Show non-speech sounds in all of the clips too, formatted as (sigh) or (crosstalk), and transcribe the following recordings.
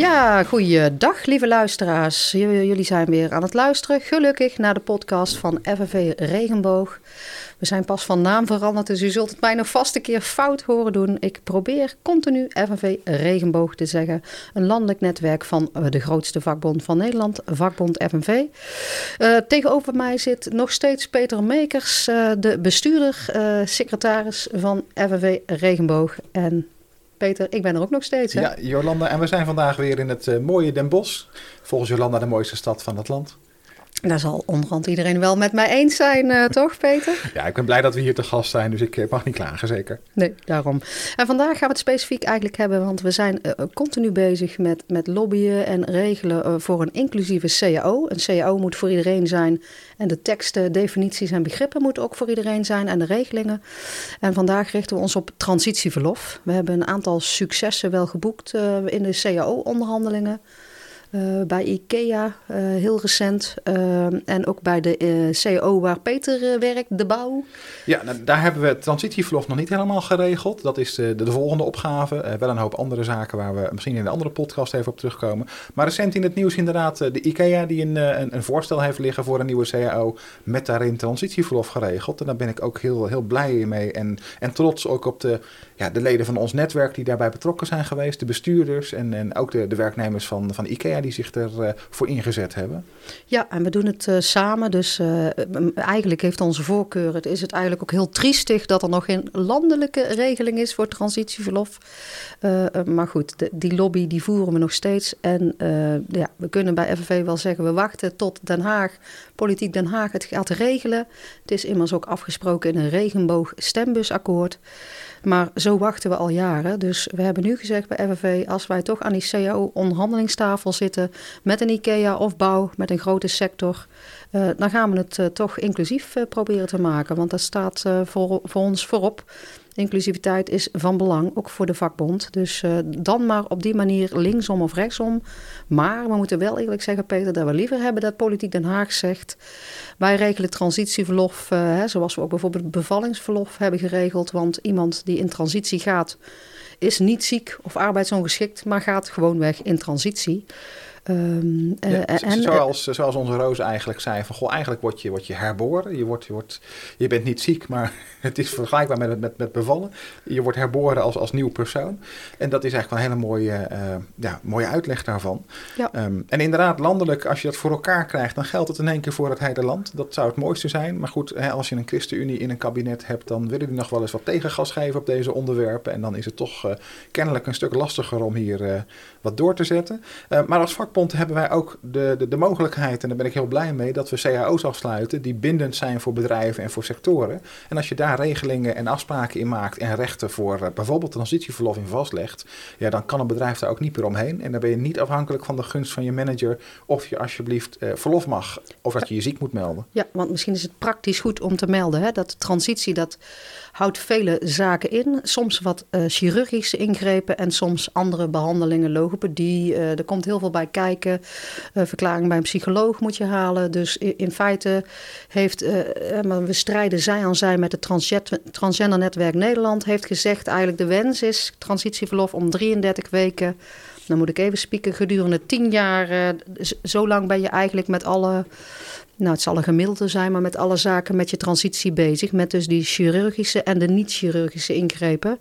Ja, goeiedag lieve luisteraars. Jullie zijn weer aan het luisteren, gelukkig, naar de podcast van FNV Regenboog. We zijn pas van naam veranderd, dus u zult het mij nog vast een keer fout horen doen. Ik probeer continu FNV Regenboog te zeggen. Een landelijk netwerk van de grootste vakbond van Nederland, vakbond FNV. Eh, tegenover mij zit nog steeds Peter Mekers, uh, de bestuurder, uh, secretaris van FNV Regenboog. En Peter, ik ben er ook nog steeds. Hè? Ja, Jolanda. En we zijn vandaag weer in het uh, mooie Den Bosch. Volgens Jolanda de mooiste stad van het land. Daar zal onderhand iedereen wel met mij eens zijn, uh, toch Peter? Ja, ik ben blij dat we hier te gast zijn, dus ik eh, mag niet klagen, zeker. Nee, daarom. En vandaag gaan we het specifiek eigenlijk hebben, want we zijn uh, continu bezig met, met lobbyen en regelen voor een inclusieve CAO. Een CAO moet voor iedereen zijn en de teksten, definities en begrippen moeten ook voor iedereen zijn en de regelingen. En vandaag richten we ons op transitieverlof. We hebben een aantal successen wel geboekt in de CAO-onderhandelingen. Uh, bij IKEA, uh, heel recent. Uh, en ook bij de CO waar Peter werkt, de bouw. Ja, nou, daar hebben we het transitieverlof nog niet helemaal geregeld. Dat is de, de volgende opgave. wel een hoop andere zaken waar we misschien in een andere podcast even op terugkomen. Maar recent in het nieuws inderdaad de IKEA die een, een, een, voorstel heeft liggen voor een nieuwe CAO. Met daarin transitieverlof geregeld. En daar ben ik ook heel, heel blij mee. En, en trots ook op de, ja, de leden van ons netwerk die daarbij betrokken zijn geweest. De bestuurders en, en ook de, de werknemers van, van IKEA die zich ervoor uh, voor ingezet hebben. Ja, en we doen het uh, samen. Dus uh, eigenlijk heeft onze voorkeur. Het is het eigenlijk ook heel triestig dat er nog geen landelijke regeling is voor transitieverlof. maar goed, die lobby die voeren we nog steeds. En ja, we kunnen bij FNV wel zeggen, we wachten tot Den Haag, politiek Den Haag het gaat regelen. Het is immers ook afgesproken in een regenboog stembusakkoord. Maar zo wachten we al jaren. Dus we hebben nu gezegd bij FNV, als wij toch aan die CAO-onderhandelingstafel zitten met een IKEA of bouw, met een grote sector, uh, dan gaan we het uh, toch inclusief uh, proberen te maken. Want dat staat voor, voor ons voorop. Inclusiviteit is van belang, ook voor de vakbond. Dus dan maar op die manier linksom of rechtsom. Maar we moeten wel eerlijk zeggen, Peter, dat we liever hebben dat Politiek Den Haag zegt... wij regelen transitieverlof, hè, zoals we ook bijvoorbeeld bevallingsverlof hebben geregeld. Want iemand die in transitie gaat, is niet ziek of arbeidsongeschikt... maar gaat gewoon weg in transitie. Um, ja, en, zoals, zoals onze Roos eigenlijk zei: van goh, eigenlijk word je, word je herboren. Je, wordt, je, wordt, je bent niet ziek, maar (laughs) het is vergelijkbaar met, met, met bevallen. Je wordt herboren als, als nieuw persoon. En dat is eigenlijk een hele mooie, uh, ja, mooie uitleg daarvan. Ja. Um, en inderdaad, landelijk, als je dat voor elkaar krijgt, dan geldt het in één keer voor het hele land. Dat zou het mooiste zijn. Maar goed, hè, als je een ChristenUnie in een kabinet hebt, dan willen die nog wel eens wat tegengas geven op deze onderwerpen. En dan is het toch uh, kennelijk een stuk lastiger om hier uh, wat door te zetten. maar als vakbond hebben wij ook de, de, de, mogelijkheid, en daar ben ik heel blij mee, dat we cao's afsluiten die bindend zijn voor bedrijven en voor sectoren. En als je daar regelingen en afspraken in maakt en rechten voor uh, bijvoorbeeld transitieverlof in vastlegt, ja, dan kan een bedrijf daar ook niet meer omheen. En dan ben je niet afhankelijk van de gunst van je manager of je alsjeblieft uh, verlof mag of dat je je ziek moet melden. Ja, want misschien is het praktisch goed om te melden hè, dat transitie, dat houdt vele zaken in. Soms wat uh, chirurgische ingrepen en soms andere behandelingen, logopedie. Uh, er komt heel veel bij kijken. Uh, verklaring bij een psycholoog moet je halen. Dus in, feite heeft, we strijden zij aan zij met het Transgender Netwerk Nederland. Heeft gezegd eigenlijk de wens is transitieverlof om 33 weken. Dan moet ik even spieken, gedurende 10 jaar. zo lang ben je eigenlijk met alle nou, het zal een gemiddelde zijn, maar met alle zaken met je transitie bezig. Met dus die chirurgische en de niet-chirurgische ingrepen.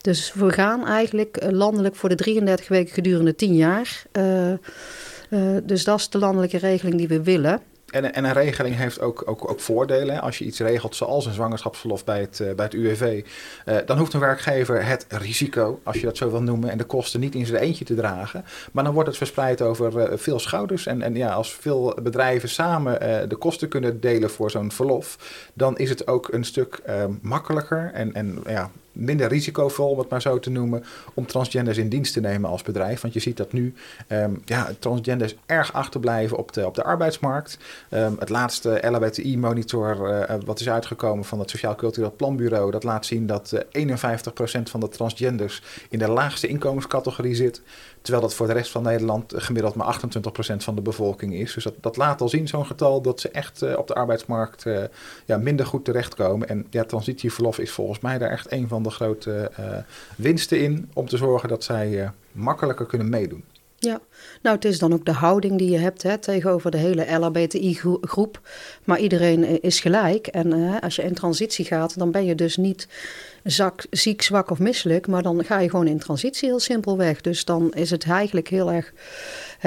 Dus we gaan eigenlijk eh, landelijk voor de 33 weken gedurende 10 jaar. Uh, dus dat is de landelijke regeling die we willen. En, en, een regeling heeft ook, ook, ook voordelen. Als je iets regelt zoals een zwangerschapsverlof bij het, uh, bij het UWV, uh, dan hoeft een werkgever het risico, als je dat zo wil noemen, en de kosten niet in zijn eentje te dragen. Maar dan wordt het verspreid over uh, veel schouders. En, en ja, als veel bedrijven samen de kosten kunnen delen voor zo'n verlof, dan is het ook een stuk makkelijker en, en ja, minder risicovol, om het maar zo te noemen, om transgenders in dienst te nemen als bedrijf. Want je ziet dat nu um, ja, transgenders erg achterblijven op de, op de arbeidsmarkt. Um, het laatste LHBTI-monitor uh, wat is uitgekomen van het Sociaal Cultureel Planbureau, dat laat zien dat uh, 51% van de transgenders in de laagste inkomenscategorie zit. Terwijl dat voor de rest van Nederland gemiddeld maar 28% van de bevolking is. Dus dat, dat laat al zien, zo'n getal, dat ze echt op de arbeidsmarkt ja, minder goed terechtkomen. En ja, transitieverlof is volgens mij daar echt een van de grote uh, winsten in. Om te zorgen dat zij makkelijker kunnen meedoen. Ja, nou het is dan ook de houding die je hebt hè, tegenover de hele LHBTI-groep. Maar iedereen is gelijk. En als je in transitie gaat, dan ben je dus niet ziek, zwak of misselijk. Maar dan ga je gewoon in transitie heel simpelweg. Dus dan is het eigenlijk heel erg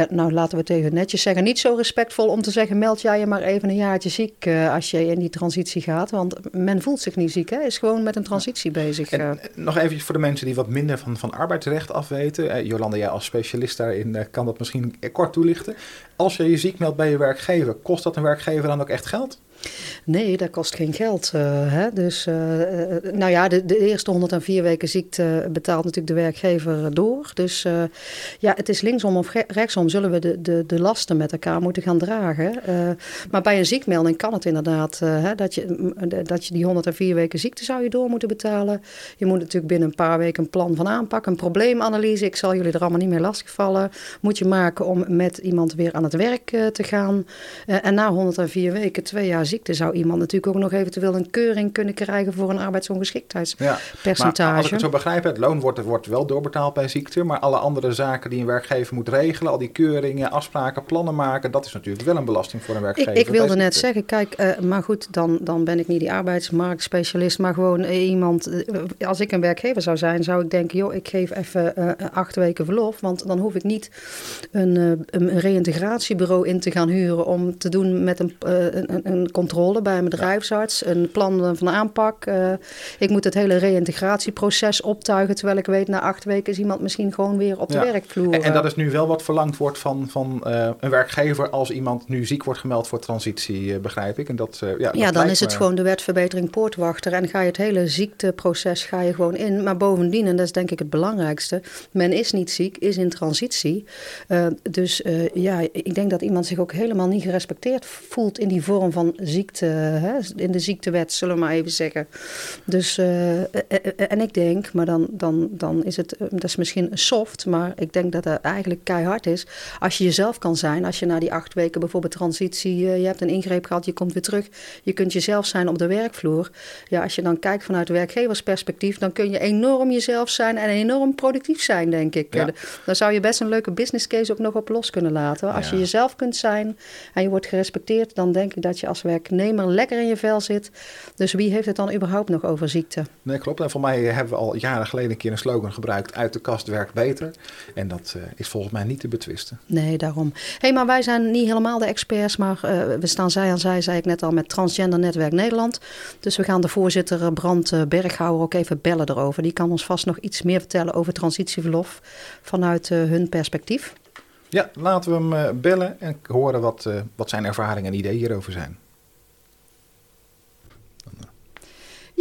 nou laten we het even netjes zeggen, niet zo respectvol om te zeggen: meld jij je maar even een jaartje ziek uh, als je in die transitie gaat. Want men voelt zich niet ziek, hè? is gewoon met een transitie bezig. En, eh. nog even voor de mensen die wat minder van, van arbeidsrecht afweten. Jolanda, jij als specialist daarin kan dat misschien kort toelichten. Als je je ziek meldt bij je werkgever, kost dat een werkgever dan ook echt geld? Nee, dat kost geen geld. Uh, hè? Dus, uh, nou ja, de, de, eerste 104 weken ziekte betaalt natuurlijk de werkgever door. Dus ja, het is linksom of rechtsom zullen we de, de, de lasten met elkaar moeten gaan dragen. maar bij een ziekmelding kan het inderdaad dat, je, dat je die 104 weken ziekte zou je door moeten betalen. Je moet natuurlijk binnen een paar weken een plan van aanpak, een probleemanalyse. Ik zal jullie er allemaal niet meer lastigvallen. Moet je maken om met iemand weer aan het werk te gaan. en na 104 weken, twee jaar ziekte, zou iemand natuurlijk ook nog eventueel een keuring kunnen krijgen voor een arbeidsongeschiktheidspercentage. Ja, als ik het zo begrijp, het loon wordt, wordt wel doorbetaald bij ziekte, maar alle andere zaken die een werkgever moet regelen, al die keuringen, afspraken, plannen maken, dat is natuurlijk wel een belasting voor een werkgever. Ik, ik wilde net zeggen, kijk, uh, maar goed, dan, dan ben ik niet die arbeidsmarktspecialist, maar gewoon iemand, uh, als ik een werkgever zou zijn, zou ik denken, joh, ik geef even uh, acht weken verlof, want dan hoef ik niet een, een reïntegratiebureau in te gaan huren om te doen met een, een, een controle bij een bedrijfsarts, een plan van aanpak. Uh, ik moet het hele reïntegratieproces optuigen, terwijl ik weet na acht weken is iemand misschien gewoon weer op de werkvloer. En, en, dat is nu wel wat verlangd wordt van, van uh, een werkgever als iemand nu ziek wordt gemeld voor transitie, begrijp ik. En dat, ja, ja, dan is het gewoon de wetverbetering poortwachter en ga je het hele ziekteproces ga je gewoon in. Maar bovendien, en dat is denk ik het belangrijkste, men is niet ziek, is in transitie. dus ja, ik denk dat iemand zich ook helemaal niet gerespecteerd voelt in die vorm van ziekte, hè, in de ziektewet, zullen we maar even zeggen. Dus, uh, en ik denk, maar dan, dan, dan is het, dat is misschien soft, maar ik denk dat het eigenlijk keihard is. Als je jezelf kan zijn, als je na die acht weken bijvoorbeeld transitie, je hebt een ingreep gehad, je komt weer terug, je kunt jezelf zijn op de werkvloer. Ja, als je dan kijkt vanuit werkgeversperspectief, dan kun je enorm jezelf zijn en enorm productief zijn, denk ik. Ja. Dan zou je best een leuke business case ook nog op los kunnen laten. Als je jezelf kunt zijn en je wordt gerespecteerd, dan denk ik dat je als werknemer lekker in je vel zit. Dus wie heeft het dan überhaupt nog over ziekte? Nee, klopt. En voor mij hebben we al jaren geleden een keer een slogan gebruikt: uit de kast werkt beter. En dat uh, is volgens mij niet te betwisten. Nee, daarom. Hé, hey, maar wij zijn niet helemaal de experts, maar uh, we staan zij aan zij, zei ik net al, met Transgender Netwerk Nederland. Dus we gaan de voorzitter eh, Brand Berghouwer ook even bellen erover. Die kan ons vast nog iets meer vertellen over transitieverlof vanuit uh, hun perspectief. Ja, laten we hem bellen en horen wat, wat zijn ervaringen en ideeën hierover zijn.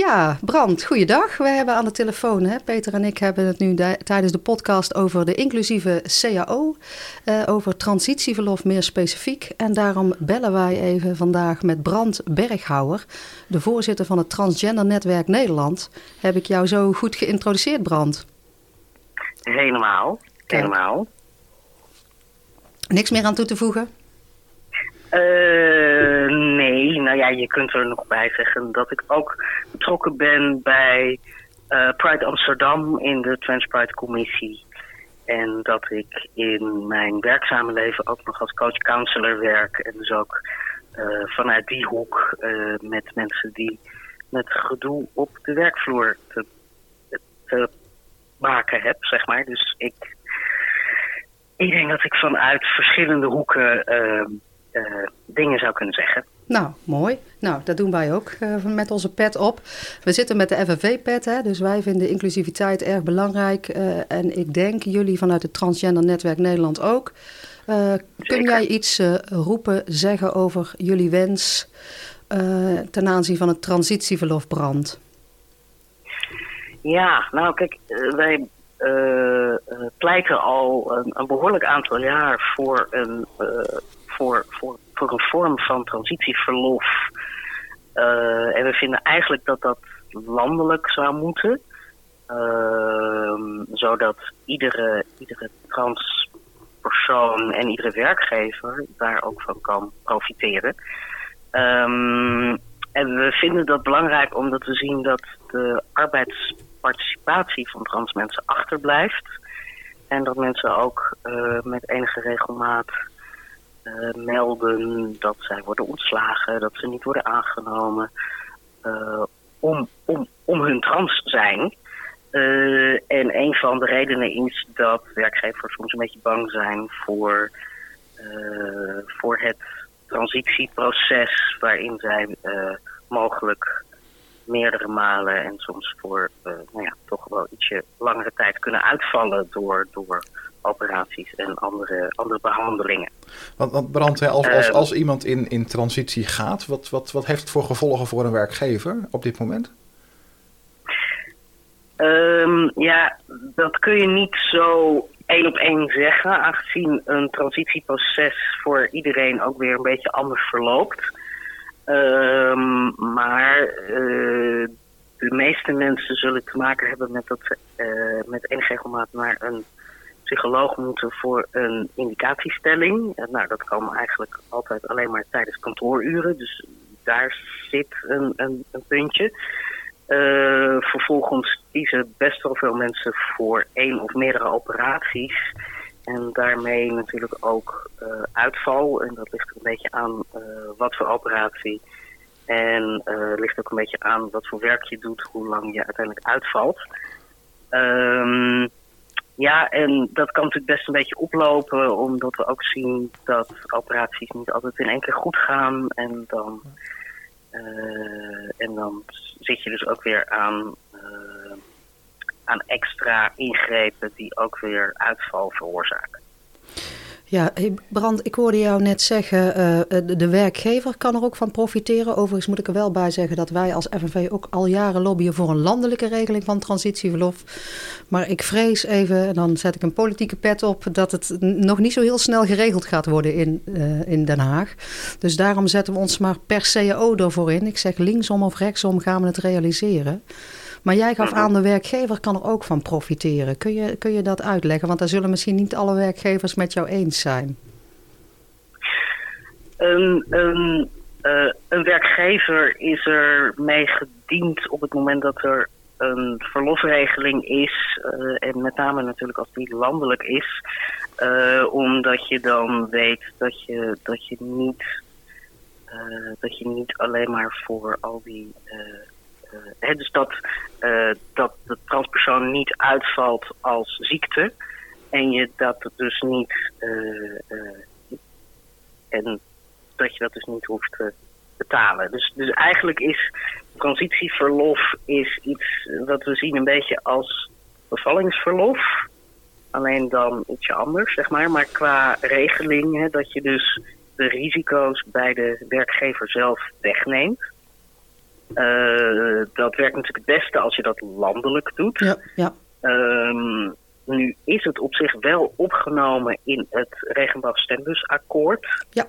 Ja, Brand, goeiedag. We hebben aan de telefoon, hè, Peter en ik hebben het nu tijdens de podcast over de inclusieve CAO, uh, over transitieverlof meer specifiek. En daarom bellen wij even vandaag met Brand Berghouwer, de voorzitter van het Transgender Netwerk Nederland. Heb ik jou zo goed geïntroduceerd, Brand? Helemaal, helemaal. Niks meer aan toe te voegen? Uh, nee, nou ja, je kunt er nog bij zeggen dat ik ook betrokken ben bij uh, Pride Amsterdam in de Trans Pride Commissie. En dat ik in mijn werkzame leven ook nog als coach-counselor werk. En dus ook uh, vanuit die hoek met mensen die met gedoe op de werkvloer te, te maken heb, zeg maar. Dus ik, ik denk dat ik vanuit verschillende hoeken uh, dingen zou kunnen zeggen. Nou, mooi. Nou, dat doen wij ook uh, met onze pet op. We zitten met de FNV-pet, dus wij vinden inclusiviteit erg belangrijk. Uh, en ik denk jullie vanuit het Transgender Netwerk Nederland ook. kun jij iets roepen, zeggen over jullie wens ten aanzien van het transitieverlofbrand? Ja, nou kijk, wij pleiten al een, een, behoorlijk aantal jaar voor een voor, voor, voor een vorm van transitieverlof. Uh, en we vinden eigenlijk dat dat landelijk zou moeten. Uh, zodat iedere, iedere transpersoon en iedere werkgever daar ook van kan profiteren. Um, en we vinden dat belangrijk omdat we zien dat de arbeidsparticipatie van trans mensen achterblijft. En dat mensen ook met enige regelmaat melden dat zij worden ontslagen, dat ze niet worden aangenomen om, om, om hun trans zijn. en een van de redenen is dat werkgevers soms een beetje bang zijn voor, voor het transitieproces waarin zij mogelijk meerdere malen en soms voor nou ja, toch wel ietsje langere tijd kunnen uitvallen door, door operaties en andere, andere behandelingen. Want, want Brand, als, als, ehm. als iemand in, in transitie gaat, wat, wat, wat heeft het voor gevolgen voor een werkgever op dit moment? Um, ja, dat kun je niet zo één op één zeggen, aangezien een transitieproces voor iedereen ook weer een beetje anders verloopt. Um, maar uh, de meeste mensen zullen te maken hebben met dat ze uh, met enige regelmaat naar een psycholoog moeten voor een indicatiestelling. Uh, nou, dat kan eigenlijk altijd alleen maar tijdens kantooruren. Dus daar zit een, een, een puntje. vervolgens kiezen best wel veel mensen voor één of meerdere operaties. En daarmee natuurlijk ook uh, uitval. En dat ligt een beetje aan wat voor operatie. En ligt ook een beetje aan wat voor werk je doet, hoe lang je uiteindelijk uitvalt. Um, ja, en dat kan natuurlijk best een beetje oplopen, omdat we ook zien dat operaties niet altijd in één keer goed gaan. En dan, en dan zit je dus ook weer aan aan extra ingrepen die ook weer uitval veroorzaken. Ja, Brand, ik hoorde jou net zeggen, uh, de werkgever kan er ook van profiteren. Overigens moet ik er wel bij zeggen dat wij als FNV ook al jaren lobbyen voor een landelijke regeling van transitieverlof. Maar ik vrees even, dan zet ik een politieke pet op, dat het nog niet zo heel snel geregeld gaat worden in, uh, in Den Haag. Dus daarom zetten we ons maar per CAO ervoor in. Ik zeg linksom of rechtsom gaan we het realiseren. Maar jij gaf aan, de werkgever kan er ook van profiteren. Kun je, kun je dat uitleggen? Want daar zullen misschien niet alle werkgevers met jou eens zijn. Een, een, uh, een werkgever is er mee gediend op het moment dat er een verlofregeling is, uh, en met name natuurlijk als die landelijk is, uh, omdat je dan weet dat je, dat je niet, dat je niet alleen maar voor al die uh, dus dat, uh, dat de transpersoon niet uitvalt als ziekte. En je dat dus niet. Uh, en dat je dat dus niet hoeft te betalen. Dus, dus eigenlijk is transitieverlof is iets wat we zien een beetje als bevallingsverlof. Alleen dan ietsje anders, zeg maar. Maar qua regeling, hè, dat je dus de risico's bij de werkgever zelf wegneemt. Uh, dat werkt natuurlijk het beste als je dat landelijk doet. Ja, ja. Um, nu is het op zich wel opgenomen in het regenboogstemdusakkoord. Ja.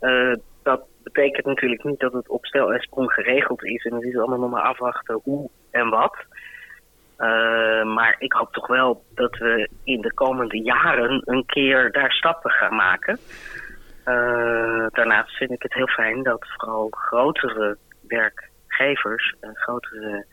Uh, dat betekent natuurlijk niet dat het op stel en sprong geregeld is. En het is allemaal nog maar afwachten hoe en wat. Uh, maar ik hoop toch wel dat we in de komende jaren een keer daar stappen gaan maken. Uh, daarnaast vind ik het heel fijn dat vooral grotere werk grotere,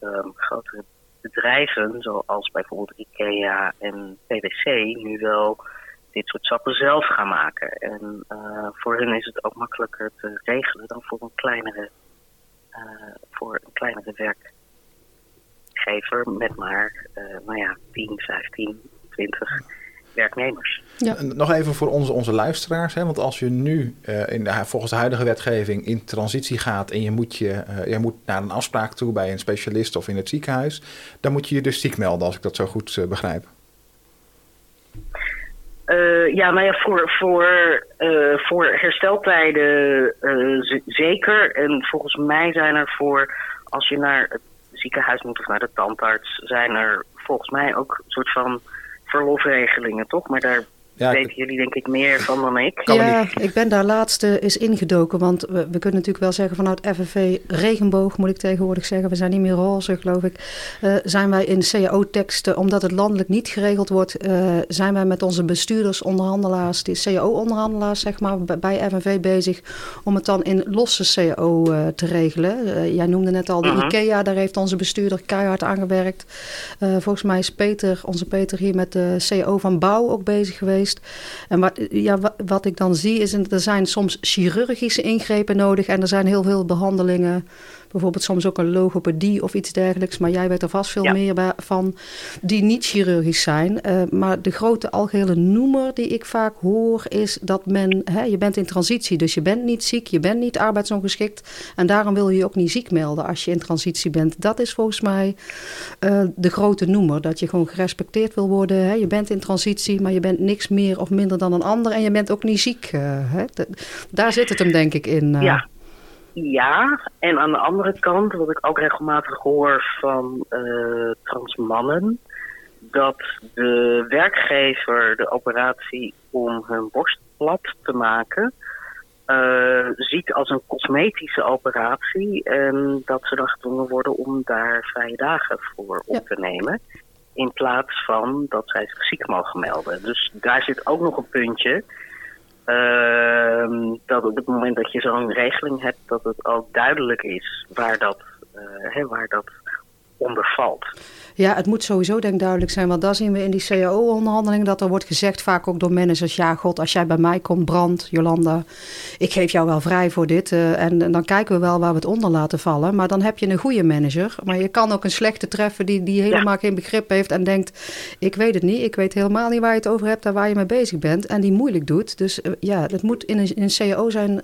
um, grotere bedrijven, zoals bijvoorbeeld IKEA en PwC, nu wel dit soort stappen zelf gaan maken. En uh, voor hen is het ook makkelijker te regelen dan voor een kleinere, uh, voor een kleinere werkgever met maar, nou ja, 10, 15, 20 werknemers. Ja. Nog even voor onze, onze luisteraars. Hè? Want als je nu uh, in de, volgens de huidige wetgeving in transitie gaat en je moet, je, uh, je moet naar een afspraak toe bij een specialist of in het ziekenhuis, dan moet je je dus ziek melden, als ik dat zo goed uh, begrijp. ja, nou ja, voor, voor, voor hersteltijden zeker. En volgens mij zijn er voor, als je naar het ziekenhuis moet of naar de tandarts, zijn er volgens mij ook een soort van verlofregelingen, toch? Maar daar ja, weten jullie denk ik meer van dan ik. Ja, ik ben daar laatste is ingedoken. Want we, we, kunnen natuurlijk wel zeggen vanuit FNV regenboog, moet ik tegenwoordig zeggen. We zijn niet meer roze, geloof ik. Uh, zijn wij in CAO-teksten, omdat het landelijk niet geregeld wordt, uh, zijn wij met onze bestuurders, onderhandelaars, die CAO-onderhandelaars, zeg maar, bij FNV bezig om het dan in losse CAO uh, te regelen. jij noemde net al de -huh. IKEA, daar heeft onze bestuurder keihard aan gewerkt. volgens mij is Peter, onze Peter hier met de CAO van Bouw ook bezig geweest. En wat, ja, wat, ik dan zie is, er zijn soms chirurgische ingrepen nodig en er zijn heel veel behandelingen bijvoorbeeld soms ook een logopedie of iets dergelijks. Maar jij weet er vast veel meer van, die niet chirurgisch zijn. Uh, maar de grote algehele noemer die ik vaak hoor is dat men, hè, je bent in transitie, dus je bent niet ziek, je bent niet arbeidsongeschikt. En daarom wil je je ook niet ziek melden als je in transitie bent. Dat is volgens mij uh, de grote noemer, dat je gewoon gerespecteerd wil worden. Hè. Je bent in transitie, maar je bent niks meer of minder dan een ander en je bent ook niet ziek. Uh, hè. Daar zit het hem denk ik in. Ja. Ja, en aan de andere kant, wat ik ook regelmatig hoor van uh, trans mannen, dat de werkgever de operatie om hun borst plat te maken uh, ziet als een cosmetische operatie en dat ze dan gedwongen worden om daar vrije dagen voor op te nemen. In plaats van dat zij zich ziek mogen melden. Dus daar zit ook nog een puntje Uh, dat op het moment dat je zo'n regeling hebt, dat het ook duidelijk is waar dat, uh, waar dat onder valt. Ja, het moet sowieso denk ik duidelijk zijn. Want daar zien we in die CAO-onderhandelingen dat er wordt gezegd, vaak ook door managers: ja, god, als jij bij mij komt, brand, Jolanda, ik geef jou wel vrij voor dit. Uh, en, en, dan kijken we wel waar we het onder laten vallen. Maar dan heb je een goede manager. Maar je kan ook een slechte treffen die, die helemaal ja. geen begrip heeft en denkt: ik weet het niet, ik weet helemaal niet waar je het over hebt en waar je mee bezig bent. En die moeilijk doet. Dus uh, ja, het moet in een, in een CAO zijn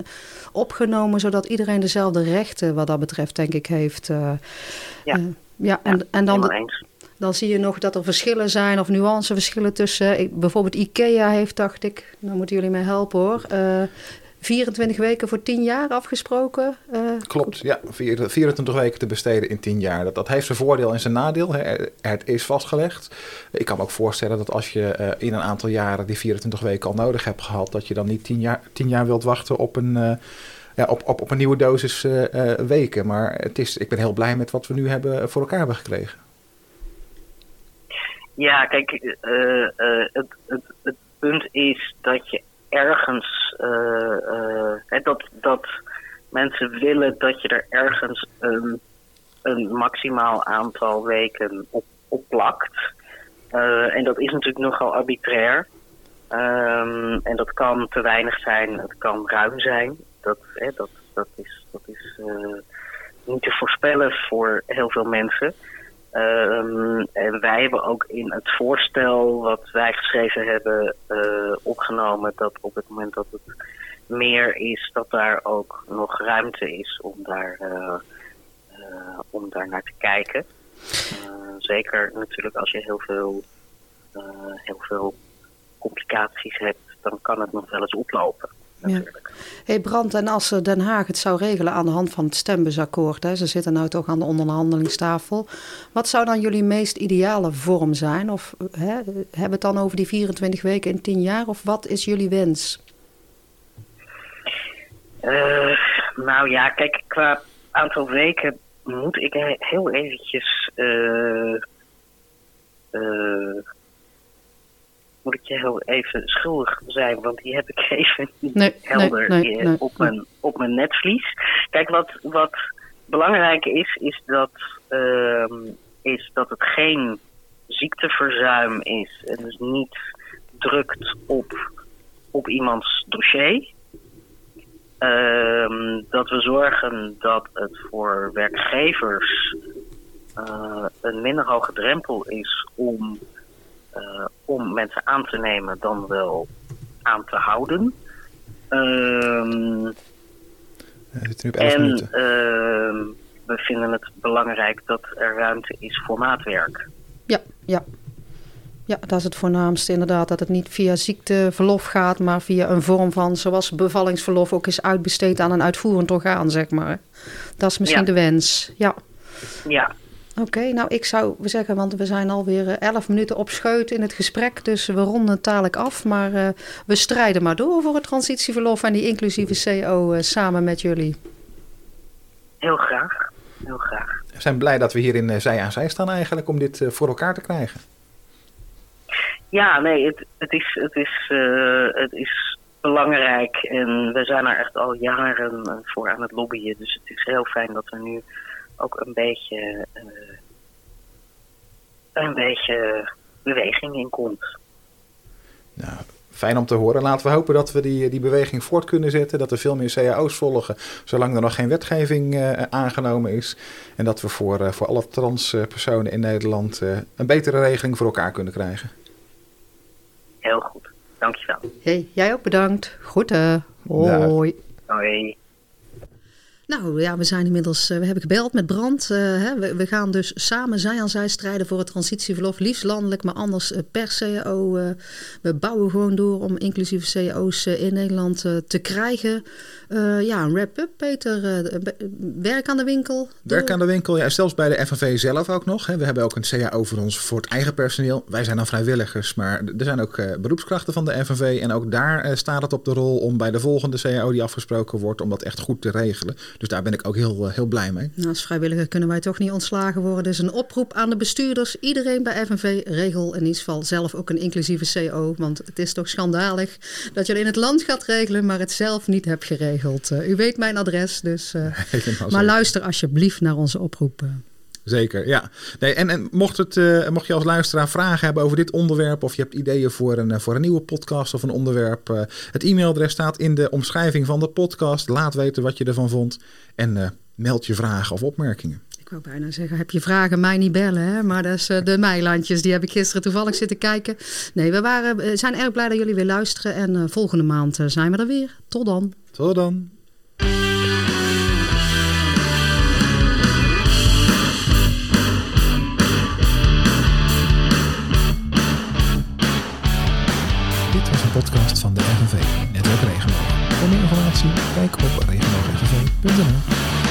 opgenomen, zodat iedereen dezelfde rechten wat dat betreft, denk ik, heeft. Uh, ja. Ja, en, ja, en dan, dan zie je nog dat er verschillen zijn of nuanceverschillen tussen. Ik, bijvoorbeeld IKEA heeft, dacht ik, nou moeten jullie mij helpen hoor. Uh, 24 weken voor 10 jaar afgesproken. Uh, Klopt, ja. 24 weken te besteden in 10 jaar. Dat, dat heeft zijn voordeel en zijn nadeel. Hè. Het is vastgelegd. Ik kan me ook voorstellen dat als je uh, in een aantal jaren die 24 weken al nodig hebt gehad, dat je dan niet 10 jaar, 10 jaar wilt wachten op een. Uh, ja, op, op, op een nieuwe dosis uh, uh, weken. Maar het is, ik ben heel blij met wat we nu hebben voor elkaar hebben gekregen. Ja, kijk, het, het, het punt is dat je ergens dat, dat mensen willen dat je er ergens een, een maximaal aantal weken op, op plakt. en dat is natuurlijk nogal arbitrair. Um, en dat kan te weinig zijn, het kan ruim zijn dat, hè, dat, dat is, dat is uh, niet te voorspellen voor heel veel mensen. Um, en wij hebben ook in het voorstel wat wij geschreven hebben uh, opgenomen dat op het moment dat het meer is, dat daar ook nog ruimte is om daar, uh, om naar te kijken. zeker natuurlijk als je heel veel, heel veel complicaties hebt, dan kan het nog wel eens oplopen. Ja. Hey Brand, en als Den Haag het zou regelen aan de hand van het stembusakkoord, hè, ze zitten nou toch aan de onderhandelingstafel, wat zou dan jullie meest ideale vorm zijn? Of hè, hebben we het dan over die 24 weken in 10 jaar, of wat is jullie wens? Uh, nou ja, kijk, qua aantal weken moet ik heel eventjes uh, uh, je heel even schuldig zijn, want die heb ik (laughs) even niet nee, helder nee, nee, op, mijn, op mijn netvlies. Kijk, wat, wat belangrijk is, is dat, uh, is dat het geen ziekteverzuim is en dus niet drukt op, op iemands dossier. Uh, dat we zorgen dat het voor werkgevers uh, een minder hoge drempel is om uh, om mensen aan te nemen dan wel aan te houden. Um, en uh, we vinden het belangrijk dat er ruimte is voor maatwerk. Ja, ja. Ja, dat is het voornaamste inderdaad. Dat het niet via ziekteverlof gaat, maar via een vorm van, zoals bevallingsverlof ook is uitbesteed aan een uitvoerend orgaan, zeg maar. Dat is misschien ja. de wens. Ja. Ja, Oké, nou ik zou zeggen, want we zijn alweer eh, elf minuten op scheut in het gesprek, dus we ronden het dadelijk af. Maar uh, we strijden maar door voor het transitieverlof en die inclusieve CO uh, samen met jullie. Heel graag, heel graag. We zijn blij dat we hier in zij aan zij staan eigenlijk om dit voor elkaar te krijgen. Ja, nee, het, het, is, het, is, het is belangrijk en we zijn er echt al jaren voor aan het lobbyen. Dus het is heel fijn dat we nu ook een beetje, uh, een beetje beweging in komt. Nou, fijn om te horen. Laten we hopen dat we die, die beweging voort kunnen zetten. Dat er veel meer cao's volgen, zolang er nog geen wetgeving uh, aangenomen is. En dat we voor, uh, voor alle transpersonen in Nederland een betere regeling voor elkaar kunnen krijgen. Heel goed. Dankjewel. Hey, jij ook bedankt. Groeten. Hoi. Hoi. Nou ja, we zijn inmiddels, uh, we hebben gebeld met Brand. Uh, hè, we, we, gaan dus samen zij aan zij strijden voor het transitieverlof. Liefst landelijk, maar anders uh, per CAO. we bouwen gewoon door om inclusieve CAO's in Nederland te krijgen. ja, een wrap-up, Peter. werk aan de winkel. Werk aan de winkel, ja, zelfs bij de FNV zelf ook nog. Hè. We hebben ook een CAO voor ons, voor het eigen personeel. Wij zijn dan vrijwilligers, maar er zijn ook beroepskrachten van de FNV. En ook daar staat het op de rol om bij de volgende CAO die afgesproken wordt, om dat echt goed te regelen. Dus daar ben ik ook heel, heel blij mee. Nou, als vrijwilliger kunnen wij toch niet ontslagen worden. Dus een oproep aan de bestuurders. Iedereen bij FNV regel in ieder geval zelf ook een inclusieve CO. Want het is toch schandalig dat je in het land gaat regelen, maar het zelf niet hebt geregeld. Uh, u weet mijn adres, dus. (laughs) Uh, maar luister alsjeblieft naar onze oproepen. Zeker, ja. Nee, en, en mocht, het, uh, mocht je als luisteraar vragen hebben over dit onderwerp... of je hebt ideeën voor een, voor een nieuwe podcast of een onderwerp... Uh, het e-mailadres staat in de omschrijving van de podcast. Laat weten wat je ervan vond en uh, meld je vragen of opmerkingen. Ik wou bijna zeggen, heb je vragen, mij niet bellen. Hè? Maar dat is de Meilandjes, die heb ik gisteren toevallig zitten kijken. Nee, we waren, zijn erg blij dat jullie weer luisteren. En volgende maand zijn we er weer. Tot dan. Tot dan. Kijk op regenboogfnv.nl